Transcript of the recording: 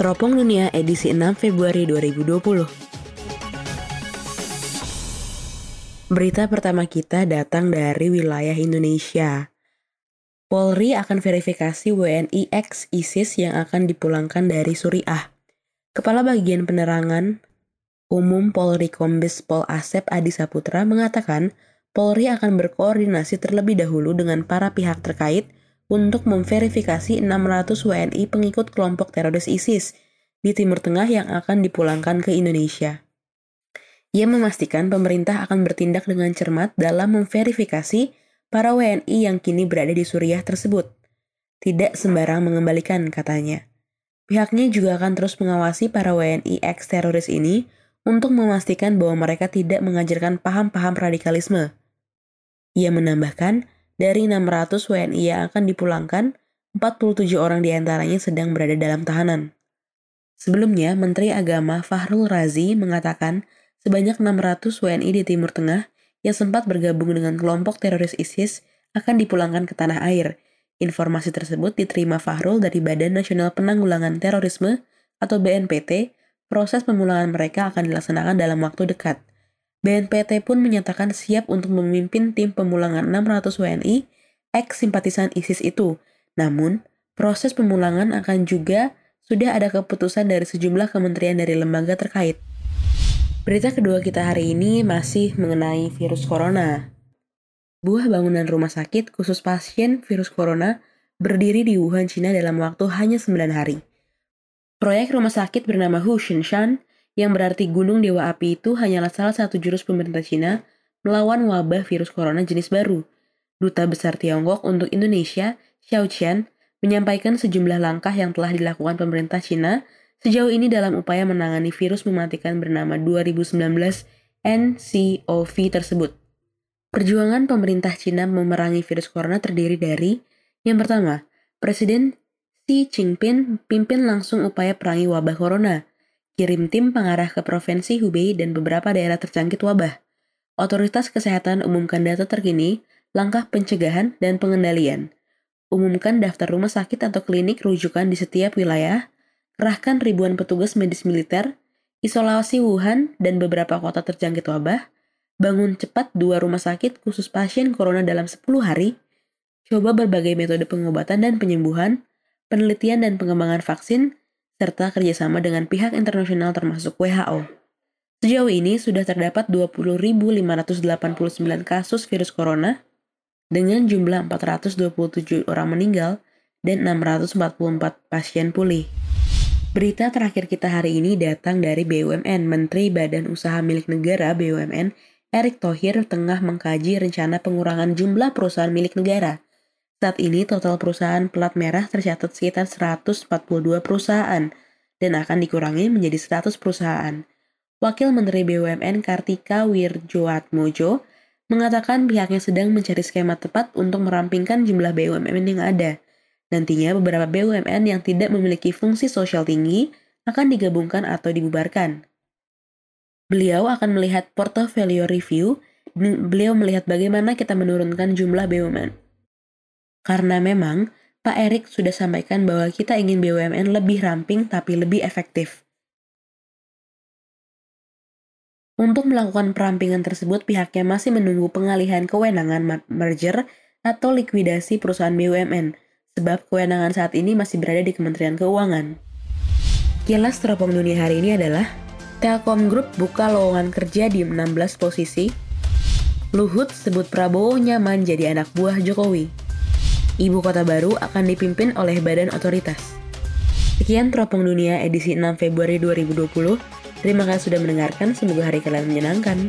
Teropong Dunia edisi 6 Februari 2020. Berita pertama kita datang dari wilayah Indonesia. Polri akan verifikasi WNI ex ISIS yang akan dipulangkan dari Suriah. Kepala Bagian Penerangan Umum Polri Kombes Pol Asep Adi Saputra mengatakan Polri akan berkoordinasi terlebih dahulu dengan para pihak terkait untuk memverifikasi 600 WNI pengikut kelompok teroris ISIS di Timur Tengah yang akan dipulangkan ke Indonesia. Ia memastikan pemerintah akan bertindak dengan cermat dalam memverifikasi para WNI yang kini berada di Suriah tersebut. Tidak sembarang mengembalikan, katanya. Pihaknya juga akan terus mengawasi para WNI ex-teroris ini untuk memastikan bahwa mereka tidak mengajarkan paham-paham radikalisme. Ia menambahkan, dari 600 WNI yang akan dipulangkan, 47 orang di antaranya sedang berada dalam tahanan. Sebelumnya, Menteri Agama Fahrul Razi mengatakan sebanyak 600 WNI di Timur Tengah yang sempat bergabung dengan kelompok teroris ISIS akan dipulangkan ke tanah air. Informasi tersebut diterima Fahrul dari Badan Nasional Penanggulangan Terorisme atau BNPT. Proses pemulangan mereka akan dilaksanakan dalam waktu dekat. BNPT pun menyatakan siap untuk memimpin tim pemulangan 600 WNI ex-simpatisan ISIS itu. Namun, proses pemulangan akan juga sudah ada keputusan dari sejumlah kementerian dari lembaga terkait. Berita kedua kita hari ini masih mengenai virus corona. Buah bangunan rumah sakit khusus pasien virus corona berdiri di Wuhan, Cina dalam waktu hanya 9 hari. Proyek rumah sakit bernama Hu Shinshan yang berarti gunung dewa api itu hanyalah salah satu jurus pemerintah Cina melawan wabah virus corona jenis baru. Duta Besar Tiongkok untuk Indonesia, Xiao Qian, menyampaikan sejumlah langkah yang telah dilakukan pemerintah Cina sejauh ini dalam upaya menangani virus mematikan bernama 2019 NCOV tersebut. Perjuangan pemerintah Cina memerangi virus corona terdiri dari yang pertama, Presiden Xi Jinping pimpin langsung upaya perangi wabah corona kirim tim pengarah ke Provinsi Hubei dan beberapa daerah terjangkit wabah. Otoritas Kesehatan umumkan data terkini, langkah pencegahan dan pengendalian. Umumkan daftar rumah sakit atau klinik rujukan di setiap wilayah, kerahkan ribuan petugas medis militer, isolasi Wuhan dan beberapa kota terjangkit wabah, bangun cepat dua rumah sakit khusus pasien corona dalam 10 hari, coba berbagai metode pengobatan dan penyembuhan, penelitian dan pengembangan vaksin, serta kerjasama dengan pihak internasional termasuk WHO. Sejauh ini sudah terdapat 20.589 kasus virus corona dengan jumlah 427 orang meninggal dan 644 pasien pulih. Berita terakhir kita hari ini datang dari BUMN. Menteri Badan Usaha Milik Negara BUMN Erick Thohir tengah mengkaji rencana pengurangan jumlah perusahaan milik negara saat ini total perusahaan pelat merah tercatat sekitar 142 perusahaan dan akan dikurangi menjadi 100 perusahaan. Wakil Menteri BUMN Kartika Wirjoatmojo mengatakan pihaknya sedang mencari skema tepat untuk merampingkan jumlah BUMN yang ada. Nantinya beberapa BUMN yang tidak memiliki fungsi sosial tinggi akan digabungkan atau dibubarkan. Beliau akan melihat portfolio review beliau melihat bagaimana kita menurunkan jumlah BUMN karena memang Pak Erik sudah sampaikan bahwa kita ingin BUMN lebih ramping tapi lebih efektif. Untuk melakukan perampingan tersebut, pihaknya masih menunggu pengalihan kewenangan merger atau likuidasi perusahaan BUMN, sebab kewenangan saat ini masih berada di Kementerian Keuangan. Kilas teropong dunia hari ini adalah Telkom Group buka lowongan kerja di 16 posisi. Luhut sebut Prabowo nyaman jadi anak buah Jokowi. Ibu kota baru akan dipimpin oleh badan otoritas. Sekian Teropong Dunia edisi 6 Februari 2020. Terima kasih sudah mendengarkan, semoga hari kalian menyenangkan.